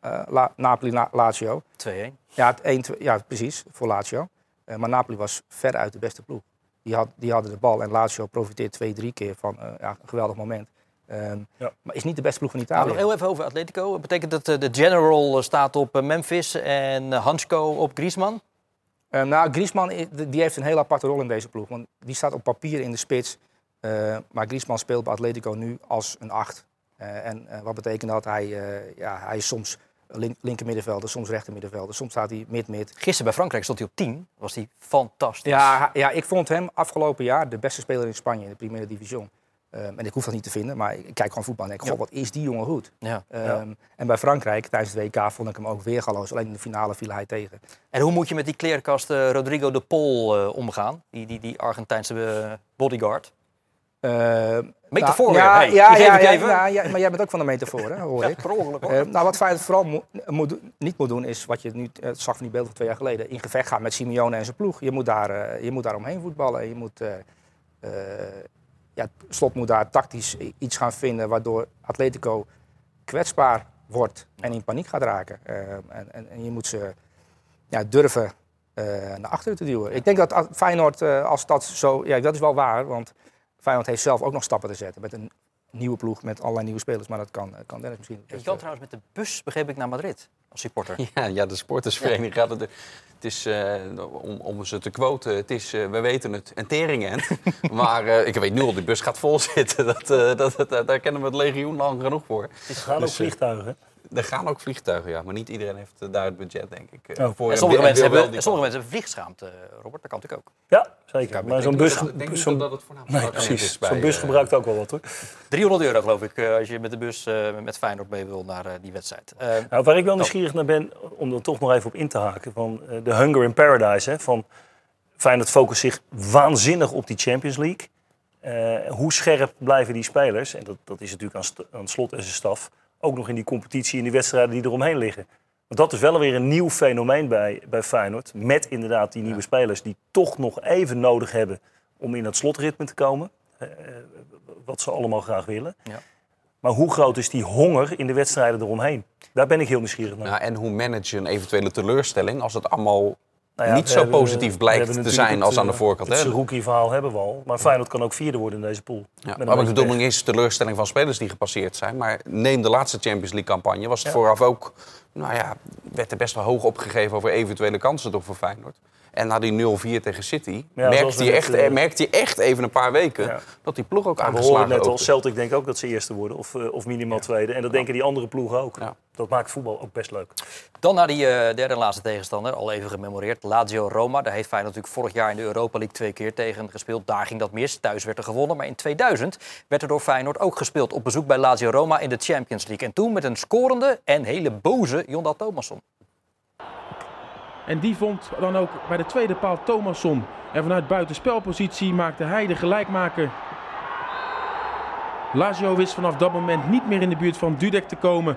eh, La- Napoli-Lazio, 2-1. Ja, het 1, ja, precies, voor Lazio. Eh, maar Napoli was veruit de beste ploeg. Die, had, die hadden de bal en Lazio profiteert twee, drie keer van eh, ja, een geweldig moment. Ehm, Ja. Maar is niet de beste ploeg van Nou, Italië. nog heel even over Atletico. Dat betekent dat eh, de general eh, staat op eh, Memphis en Hansko op Griezmann. Ehm, nou, Griezmann die heeft een heel aparte rol in deze ploeg. Want die staat op papier in de spits. Eh, maar Griezmann speelt bij Atletico nu als een acht. Eh, en wat betekent dat? Hij, eh, ja, hij is soms link, linker middenvelder, soms rechter middenvelder. Soms staat hij mid-mid. Gisteren bij Frankrijk stond hij op 10. Was hij fantastisch. Ja, ja, ik vond hem afgelopen jaar de beste speler in Spanje, in de Primera Division. Ehm, en ik hoef dat niet te vinden, maar ik kijk gewoon voetbal en denk, goh, wat is die jongen goed. Ja. Ehm, En bij Frankrijk, tijdens het WK, vond ik hem ook weer galoos. Alleen in de finale viel hij tegen. En hoe moet je met die kleerkast eh, Rodrigo de Pol eh, omgaan? Die, die, die Argentijnse eh, bodyguard. Ehm, Metafoor nou, ja. Hey, ja, ja, ik ja, even. ja, ja, maar jij bent ook van de metafoor, hè, hoor ik. Per ongeluk hoor. Nou, wat Feyenoord vooral mo- moet, niet moet doen, is wat je nu zag van die beelden van twee jaar geleden. In gevecht gaan met Simeone en zijn ploeg. Je moet daar, je moet daar omheen voetballen. Je moet, ja, Slot moet daar tactisch iets gaan vinden waardoor Atletico kwetsbaar wordt en in paniek gaat raken. Eh, en, en, en je moet ze ja, durven eh, naar achteren te duwen. Ik denk dat Feyenoord, eh, als dat zo... Ja, dat is wel waar, want Feyenoord heeft zelf ook nog stappen te zetten. Met een nieuwe ploeg, met allerlei nieuwe spelers. Maar dat kan, kan Dennis misschien... Je kan trouwens met de bus, begreep ik, naar Madrid als supporter. Ja, ja de sportersvereniging gaat het. Het is, eh, om, om ze te quoten, het is, eh, we weten het, een teringend. maar eh, ik weet nu al, die bus gaat vol zitten. Dat, eh, dat, dat, daar kennen we het legioen lang genoeg voor. Gaan ook Dus, vliegtuigen. Er gaan ook vliegtuigen, ja. Maar niet iedereen heeft eh, daar het budget, denk ik. eh, Oh. voor. En En sommige, mensen hebben, sommige mensen hebben vliegschaamd, eh, Robert. Dat kan natuurlijk ook. Ja, zeker. Maar zo'n bus, Ik denk dat het voornamelijk nee, precies. Zo'n bus gebruikt ook wel wat hoor. 300 euro geloof ik, eh, als je met de bus eh, met Feyenoord mee wil naar die wedstrijd. Nou, waar ik wel nieuwsgierig naar ben, om er toch nog even op in te haken, van eh, de Hunger in Paradise. Hè, van Feyenoord focust zich waanzinnig op die Champions League. Eh, hoe scherp blijven die spelers, en dat, dat is natuurlijk aan, aan slot en zijn staf, ook nog in die competitie, in die wedstrijden die eromheen liggen. Want dat is wel weer een nieuw fenomeen bij, bij Feyenoord. Met inderdaad die nieuwe spelers die toch nog even nodig hebben om in dat slotritme te komen. eh, wat ze allemaal graag willen. Ja. Maar hoe groot is die honger in de wedstrijden eromheen? Daar ben ik heel nieuwsgierig naar. Ja, en hoe manage je een eventuele teleurstelling als het allemaal Nou ja, niet zo hebben- positief blijkt te zijn het, als aan de eh, voorkant. Het hè? Saruki-verhaal hebben we al. Maar Feyenoord kan ook vierde worden in deze pool. Ja, maar wat ik beetje bedoel is teleurstelling van spelers die gepasseerd zijn. Maar neem de laatste Champions League campagne. Was het Ja. vooraf ook, nou ja, werd er best wel hoog opgegeven over eventuele kansen toch voor Feyenoord. En na die 0-4 tegen City Ja, zoals merkte, we je net, echt, eh, eh, merkte je echt even een paar weken Ja. dat die ploeg ook we aangeslagen horen net al. Celtic denkt ook dat ze eerste worden. Of, eh, of minimaal tweede. En dat denken die andere ploegen ook. Ja. Dat maakt voetbal ook best leuk. Dan naar die eh, derde en laatste tegenstander, al even gememoreerd. Lazio Roma. Daar heeft Feyenoord natuurlijk vorig jaar in de Europa League twee keer tegen gespeeld. Daar ging dat mis. Thuis werd er gewonnen. Maar in 2000 werd er door Feyenoord ook gespeeld op bezoek bij Lazio Roma in de Champions League. En toen met een scorende en hele boze Jonda Thomasson. En die vond dan ook bij de tweede paal Thomasson. En vanuit buitenspelpositie maakte hij de gelijkmaker. Lazio wist vanaf dat moment niet meer in de buurt van Dudek te komen.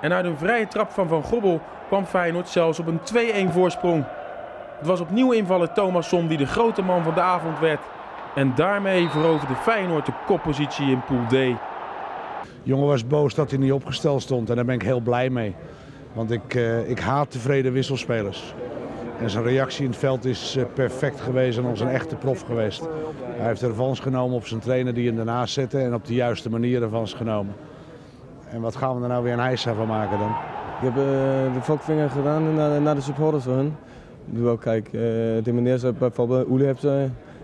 En uit een vrije trap van Van Gobbel kwam Feyenoord zelfs op een 2-1 voorsprong. Het was opnieuw invaller Thomasson die de grote man van de avond werd. En daarmee veroverde Feyenoord de koppositie in Pool D. Jongen was boos dat hij niet opgesteld stond en daar ben ik heel blij mee. Want ik, eh, ik haat tevreden wisselspelers. En zijn reactie in het veld is eh, perfect geweest en als een echte prof geweest. Hij heeft er revanche genomen op zijn trainer die hem ernaast zette en op de juiste manier revanche genomen. En wat gaan we er nou weer een heisa van maken dan? Ik heb eh, de volkvinger gedaan naar, naar de supporters van hun. Kijk, eh die meneer zei bijvoorbeeld, Oele heeft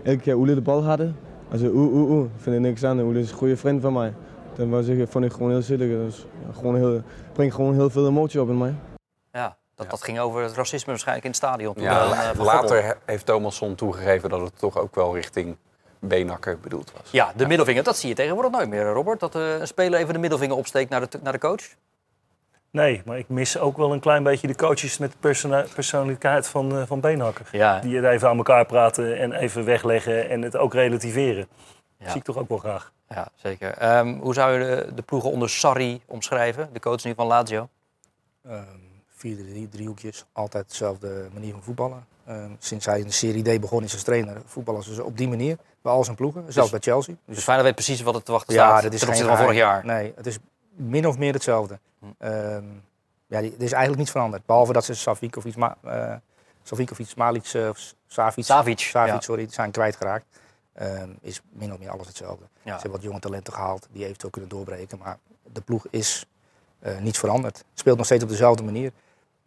elke keer Oele de bal hadden. Oeh, oeh, oeh, vind ik niks aan. Oele is een goede vriend van mij. Dat was ik, vond ik gewoon heel zielig. Dus, ja, gewoon heel, brengt gewoon heel veel emotie op in mij. Ja, dat, dat ging over het racisme waarschijnlijk in het stadion. toen Ja, dan, eh, later he- heeft Thomasson toegegeven dat het toch ook wel richting Beenakker bedoeld was. Ja, de middelvinger, dat zie je tegenwoordig nooit meer, Robert. Dat eh, een speler even de middelvinger opsteekt naar de, naar de coach. Nee, maar ik mis ook wel een klein beetje de coaches met de persona- persoonlijkheid van, eh, van Beenhakker. Ja, Die het even aan elkaar praten en even wegleggen en het ook relativeren. Ja. Zie ik toch ook wel graag. Ja zeker. Ehm, hoe zou je de, de ploegen onder Sarri omschrijven? De coach nu van Lazio. Ehm, vier drie, driehoekjes, altijd dezelfde manier van voetballen. Ehm, sinds hij in de Serie D begon is als trainer, voetballen ze op die manier. Bij al zijn ploegen, zelfs bij Chelsea. Dus Feyenoord weet precies wat er te wachten staat dat is geen van vorig jaar. Nee, het is min of meer hetzelfde. Ehm ja, er is eigenlijk niets veranderd. Behalve dat ze Savikovic, Ma eh Savikovic Malic, eh, of Savic, Savic, Savic ja. sorry, zijn kwijtgeraakt. Ehm is min of meer alles hetzelfde. Ja. Ze hebben wat jonge talenten gehaald die eventueel kunnen doorbreken. Maar de ploeg is eh niets veranderd. Speelt nog steeds op dezelfde manier.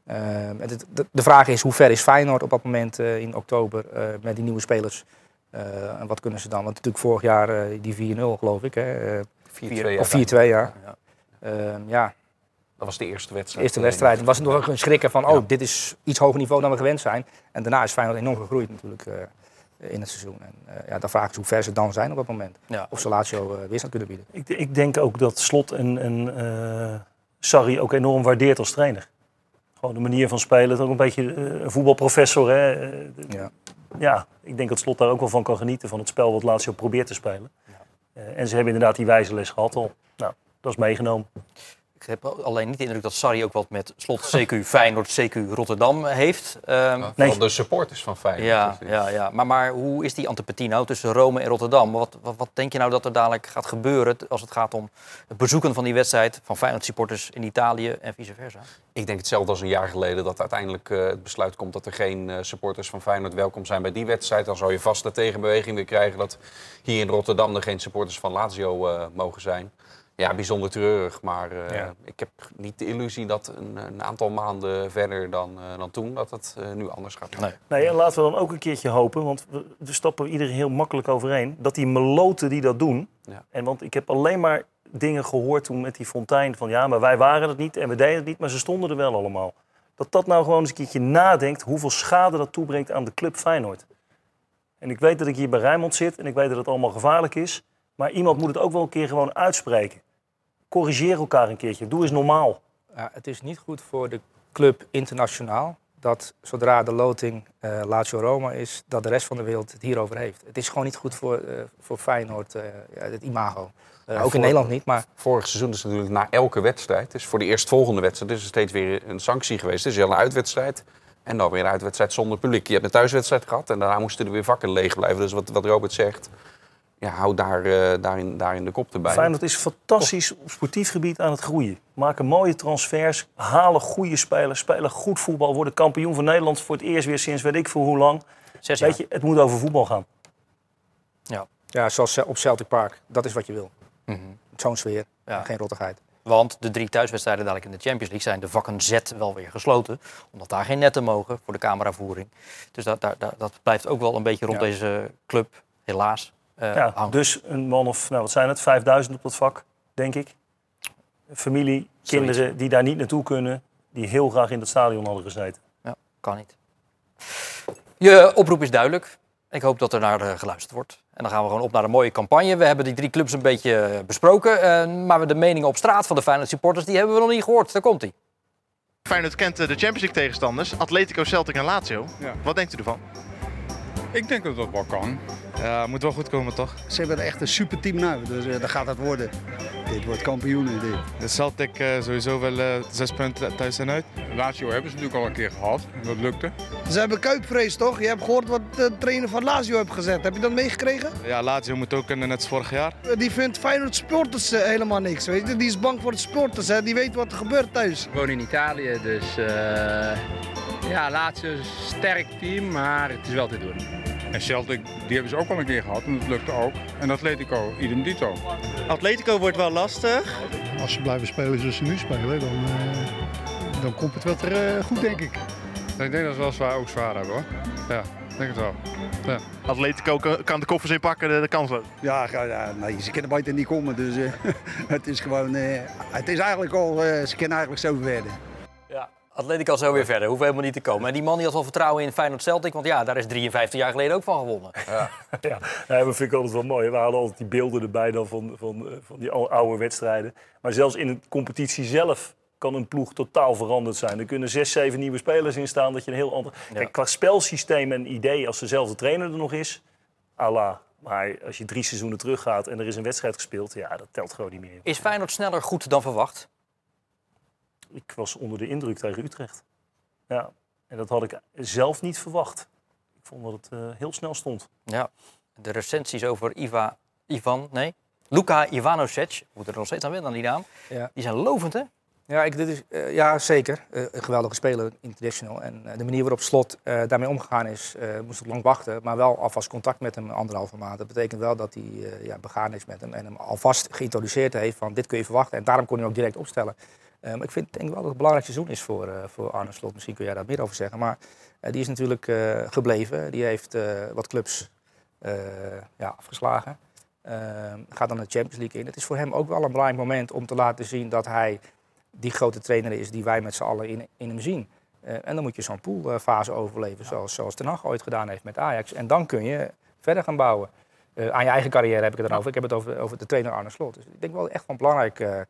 Ehm, en het- de, de vraag is hoe ver is Feyenoord op dat moment eh, in oktober eh, met die nieuwe spelers. En wat kunnen ze dan? Want natuurlijk vorig jaar die 4-0 geloof ik. Hè, eh, 4-2 of 4-2 ja. Ja. Ehm, ja, Dat was de eerste de wedstrijd. eerste wedstrijd was het nog een schrikken van, oh, dit is iets hoger niveau dan we gewend zijn. En daarna is Feyenoord enorm gegroeid natuurlijk. Eh, in het seizoen. En eh, ja, dan vraag ik hoe ver ze dan zijn op dat moment. Ja. Of ze Lazio eh, weerstand kunnen bieden. Ik, ik denk ook dat Slot en, en eh, Sarri ook enorm waardeert als trainer. Gewoon de manier van spelen. Het is ook een beetje eh, een voetbalprofessor. Hè? Ja. ja, ik denk dat Slot daar ook wel van kan genieten. Van het spel wat Lazio probeert te spelen. Eh, en ze hebben inderdaad die wijze les gehad al. Nou, dat is meegenomen. Ik heb alleen niet de indruk dat Sarri ook wat met slot CQ Feyenoord, CQ Rotterdam heeft. Ehm, Vooral Nee. de supporters van Feyenoord. ja, Dus ja, ja. Maar, maar hoe is die antipathie nou tussen Rome en Rotterdam? Wat, wat, wat denk je nou dat er dadelijk gaat gebeuren als het gaat om het bezoeken van die wedstrijd van Feyenoord supporters in Italië en vice versa? Ik denk hetzelfde als een jaar geleden dat uiteindelijk eh, het besluit komt dat er geen eh, supporters van Feyenoord welkom zijn bij die wedstrijd. Dan zou je vast de tegenbeweging weer krijgen dat hier in Rotterdam er geen supporters van Lazio eh, mogen zijn. Ja, bijzonder treurig, maar eh, Ja. ik heb niet de illusie dat een, een aantal maanden verder dan, eh, dan toen, dat het eh, nu anders gaat. Nee. Nee, en laten we dan ook een keertje hopen, want we, we stappen iedereen heel makkelijk overheen, dat die meloten die dat doen. Ja. En want ik heb alleen maar dingen gehoord toen met die fontein van ja, maar wij waren het niet en we deden het niet, maar ze stonden er wel allemaal. Dat dat nou gewoon eens een keertje nadenkt hoeveel schade dat toebrengt aan de club Feyenoord. En ik weet dat ik hier bij Rijnmond zit en ik weet dat het allemaal gevaarlijk is, maar iemand moet het ook wel een keer gewoon uitspreken. Corrigeer elkaar een keertje, doe eens normaal. Ja, het is niet goed voor de club internationaal dat zodra de loting eh Lazio Roma is, dat de rest van de wereld het hierover heeft. Het is gewoon niet goed voor, eh, voor Feyenoord, eh, ja, het imago. Ook voor- in Nederland niet, maar Vorig seizoen is het natuurlijk na elke wedstrijd, dus voor de eerstvolgende wedstrijd, is er steeds weer een sanctie geweest. Het is al een uitwedstrijd en dan weer een uitwedstrijd zonder publiek. Je hebt een thuiswedstrijd gehad en daarna moesten er weer vakken leeg blijven. Dus wat, wat Robert zegt, ja, hou daar, eh, daarin, daarin de kop erbij. Feyenoord is fantastisch op sportief gebied aan het groeien. Maken mooie transfers, halen goede spelers, spelen goed voetbal, worden kampioen van Nederland voor het eerst weer sinds weet ik veel hoe lang. Zes jaar. Weet je, het moet over voetbal gaan. ja, zoals op Celtic Park, dat is wat je wil. Mhm. Zo'n sfeer, Ja. en geen rottigheid. Want de drie thuiswedstrijden dadelijk in de Champions League zijn de vakken Z wel weer gesloten. Omdat daar geen netten mogen voor de cameravoering. Dus dat, dat, dat, dat blijft ook wel een beetje rond Ja. deze club, helaas, eh, Ja, hangen. dus een man of, nou wat zijn het, 5000 op dat vak, denk ik. Familie, kinderen die daar niet naartoe kunnen, die heel graag in het stadion hadden gezeten. Ja, kan niet. Je oproep is duidelijk. Ik hoop dat er naar eh, geluisterd wordt. En dan gaan we gewoon op naar een mooie campagne. We hebben die drie clubs een beetje eh, besproken. eh, maar de meningen op straat van de Feyenoord supporters, die hebben we nog niet gehoord. Daar komt hij. Feyenoord kent eh, de Champions League tegenstanders, Atletico, Celtic en Lazio. Ja. Wat denkt u ervan? Ik denk dat dat wel kan. Ja, moet wel goed komen toch? Ze hebben er echt een super team nou, dus uh, dat gaat het worden. Dit wordt kampioenen. Dit. De Celtic uh, sowieso wel uh, zes punten thuis en uit. Lazio hebben ze natuurlijk al een keer gehad. Dat lukte. Ze hebben kuipvrees toch? Je hebt gehoord wat de trainer van Lazio heeft gezegd. Heb je dat meegekregen? Ja, Lazio moet ook kunnen, net als vorig jaar. Die vindt Feyenoord sporters uh, helemaal niks. Weet je? Die is bang voor de sporters. Hè? Die weet wat er gebeurt thuis. Ik woon in Italië, dus ja, Lazio is een sterk team, maar het is wel te doen. En Celtic, die hebben ze ook al een keer gehad en dat lukte ook. En Atletico, idem dito. Atletico wordt wel lastig. Als ze blijven spelen zoals ze nu spelen, dan, uh, dan komt het wel ter, uh, goed, denk ik. Ik denk dat ze wel zwaar, ook zwaar hebben hoor. Ja, ik denk het wel. Ja. Atletico kan de koffers inpakken, de, de kansloos. Ja, ja, nee, ze kunnen buiten niet komen. Dus uh, het is gewoon, het is eigenlijk al, ze kunnen eigenlijk zo verder. Atletico zo weer verder. Hoeft helemaal niet te komen. En die man die had wel vertrouwen in Feyenoord Celtic. Want ja, daar is 53 jaar geleden ook van gewonnen. Ja, ja. dat vind ik altijd wel mooi. We hadden altijd die beelden erbij dan van, van, van die oude wedstrijden. Maar zelfs in de competitie zelf kan een ploeg totaal veranderd zijn. Er kunnen zes, zeven nieuwe spelers in staan. Dat je een heel ander... Ja. Kijk, qua spelsysteem en idee, als dezelfde trainer er nog is, Allah. Maar als je drie seizoenen teruggaat en er is een wedstrijd gespeeld, ja, dat telt gewoon niet meer. Is Feyenoord sneller goed dan verwacht? Ik was onder de indruk tegen Utrecht. Ja, en dat had ik zelf niet verwacht. Ik vond dat het uh, heel snel stond. Ja, de recensies over Iva, Ivan, nee, Luka Ivanovic, moet er nog steeds aan wennen aan die naam, ja. die zijn lovend hè? Ja, ik, dit is, uh, ja zeker. Uh, een geweldige speler, international. En uh, de manier waarop Slot daarmee omgegaan is, moest ik lang wachten. Maar wel alvast contact met hem anderhalve maand. Dat betekent wel dat hij ja, begaan is met hem en hem alvast geïntroduceerd heeft van dit kun je verwachten. En daarom kon hij ook direct opstellen. Maar ik vind denk wel dat het een belangrijk seizoen is voor, voor Arne Slot. Misschien kun jij daar meer over zeggen. Maar die is natuurlijk gebleven. Die heeft wat clubs ja, afgeslagen. gaat dan de Champions League in. Het is voor hem ook wel een belangrijk moment om te laten zien dat hij die grote trainer is die wij met z'n allen in, in hem zien. Eh, en dan moet je zo'n poolfase overleven, zoals, zoals Ten Hag ooit gedaan heeft met Ajax. En dan kun je verder gaan bouwen. Eh, aan je eigen carrière heb ik het dan over. Ik heb het over, over de trainer Arne Slot. Dus ik denk wel echt van belangrijk.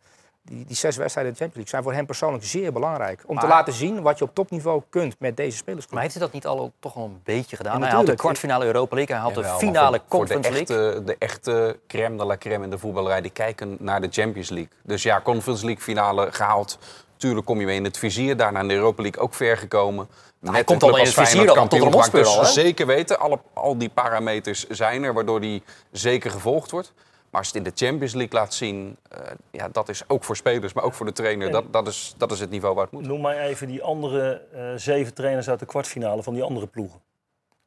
Die, die zes wedstrijden in de Champions League zijn voor hem persoonlijk zeer belangrijk. Om te laten zien wat je op topniveau kunt met deze spelers. Maar heeft hij dat niet al toch al een beetje gedaan? Ja, hij had de kwartfinale Europa League, hij had de finale voor, voor de Conference League. echte, de echte crème de la crème in de voetballerij, die kijken naar de Champions League. Dus ja, Conference League finale gehaald. Tuurlijk kom je mee in het vizier. Daarna in de Europa League ook ver gekomen. Hij komt al in het vizier dan, tot een Hotspur gemaakt. al, Dus hè? zeker weten, alle, al die parameters zijn er, waardoor die zeker gevolgd wordt. Maar als het in de Champions League laat zien, eh, ja, dat is ook voor spelers, maar ook voor de trainer. Dat, dat, is, dat is het niveau waar het moet. Noem mij even die andere eh, zeven trainers uit de kwartfinale van die andere ploegen.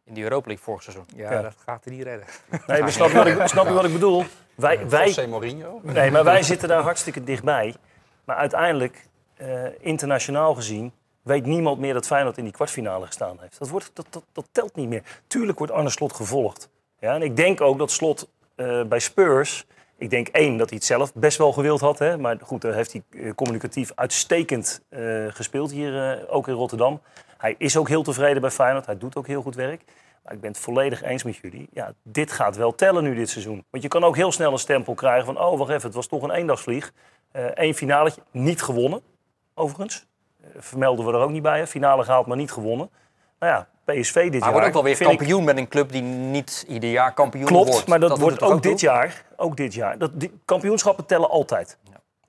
In die Europa League vorig seizoen. Ja, Ja. dat gaat hij niet redden. Nee, maar snap je wat ik, snap je wat ik bedoel? Wij, wij, José Mourinho? nee, maar wij zitten daar hartstikke dichtbij. Maar uiteindelijk, eh, internationaal gezien, weet niemand meer dat Feyenoord in die kwartfinale gestaan heeft. Dat, wordt, dat, dat, dat telt niet meer. Tuurlijk wordt Arne Slot gevolgd. Ja, en ik denk ook dat Slot eh, bij Spurs... Ik denk één, dat hij het zelf best wel gewild had. Hè? Maar goed, daar heeft hij eh, communicatief uitstekend eh, gespeeld hier, ook in Rotterdam. Hij is ook heel tevreden bij Feyenoord. Hij doet ook heel goed werk. Maar ik ben het volledig eens met jullie. Ja, dit gaat wel tellen nu dit seizoen. Want je kan ook heel snel een stempel krijgen van... oh, wacht even, het was toch een eendagsvlieg. Eén finaletje, niet gewonnen, overigens. Vermelden we er ook niet bij. Hè? Finale gehaald, maar niet gewonnen. Nou ja, PSV dit Maar hij jaar... wordt ook wel weer ik- kampioen met een club die niet ieder jaar kampioen Klopt, wordt. maar dat, wordt ook dit jaar. Ook dit jaar. Dat, die, kampioenschappen tellen altijd.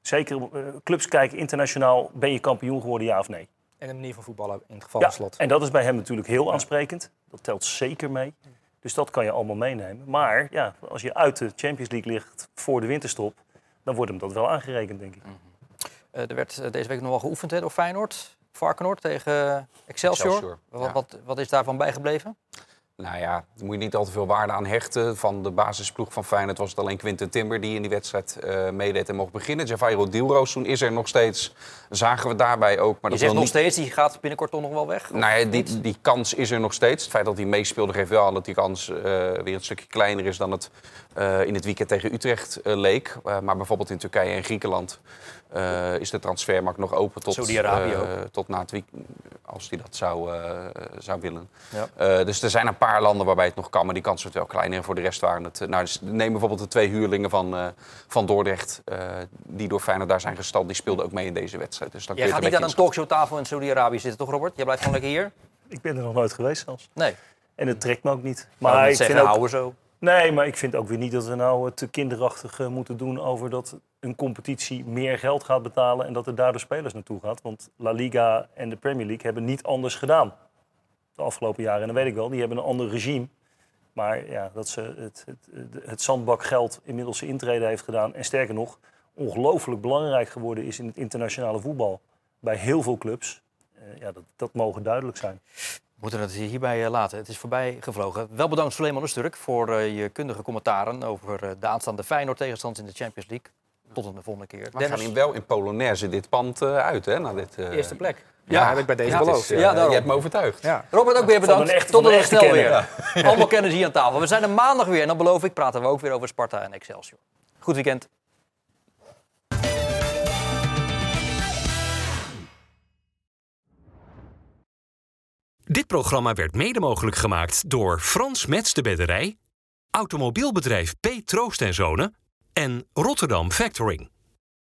Zeker eh, clubs kijken internationaal, ben je kampioen geworden, ja of nee? En de manier van voetballen in het geval Ja, van slot. en dat is bij hem natuurlijk heel aansprekend. Dat telt zeker mee. Dus dat kan je allemaal meenemen. Maar ja, als je uit de Champions League ligt voor de winterstop, dan wordt hem dat wel aangerekend, denk ik. Eh, er werd eh, deze week nog wel geoefend hè, door Feyenoord. Varkenoord tegen Excelsior. Excelsior, Wat, ja. wat, wat is daarvan bijgebleven? Nou ja, daar moet je niet al te veel waarde aan hechten. Van de basisploeg van Feyenoord was het alleen Quinten Timber die in die wedstrijd eh, meedeed en mocht beginnen. Javairo Dielroos, toen is er nog steeds, zagen we daarbij ook. Maar je dat zegt nog niet... steeds, die gaat binnenkort toch nog wel weg? Nou ja, die, die kans is er nog steeds. Het feit dat hij meespeelde geeft wel aan dat die kans eh, weer een stukje kleiner is dan het eh, in het weekend tegen Utrecht leek. Maar bijvoorbeeld in Turkije en Griekenland eh, is de transfermarkt nog open tot, ook. tot na het weekend, als hij dat zou, eh, zou willen. Ja. Eh, dus er zijn een paar landen waarbij het nog kan, maar die kans wordt wel kleiner. En voor de rest waren het... Nou, dus neem bijvoorbeeld de twee huurlingen van, eh, van Dordrecht, eh, die door Feyenoord daar zijn gestald. Die speelden ook mee in deze wedstrijd. Dus dan Jij gaat niet aan een talkshowtafel in Saudi-Arabië zitten, toch Robert? Jij blijft gewoon lekker hier? Ik ben er nog nooit geweest zelfs. Nee. En het trekt me ook niet. Maar Maar ik ik zeggen, vind ook, zo. Nee, maar ik vind ook weer niet dat we nou te kinderachtig moeten doen over dat een competitie meer geld gaat betalen en dat er daardoor spelers naartoe gaat. Want La Liga en de Premier League hebben niet anders gedaan de afgelopen jaren. En dat weet ik wel, die hebben een ander regime. Maar ja, dat ze het, het, het, zandbakgeld inmiddels zijn intrede heeft gedaan. En sterker nog, ongelooflijk belangrijk geworden is in het internationale voetbal. Bij heel veel clubs. Eh, ja, dat, dat mogen duidelijk zijn. We moeten het hierbij eh, laten. Het is voorbij gevlogen. Wel bedankt Suleiman Usturk voor eh, je kundige commentaren over de aanstaande Feyenoord tegenstanders in de Champions League. Tot een volgende keer. We gaan in wel in Polonaise dit pand eh, uit, hè? Na dit, eh, eerste plek. Ja, heb ik bij deze Ja, beloofd. Ja, Ja, daarom. je hebt me overtuigd. Ja. Robert ook weer bedankt. echte- Tot een snel weer. Allemaal kennis hier aan tafel. We zijn er maandag weer en dan beloof ik praten we ook weer over Sparta en Excelsior. Goed weekend. Dit programma werd mede mogelijk gemaakt door Frans Mets de Bedderij, automobielbedrijf P. Troost en Zonen en Rotterdam Factoring.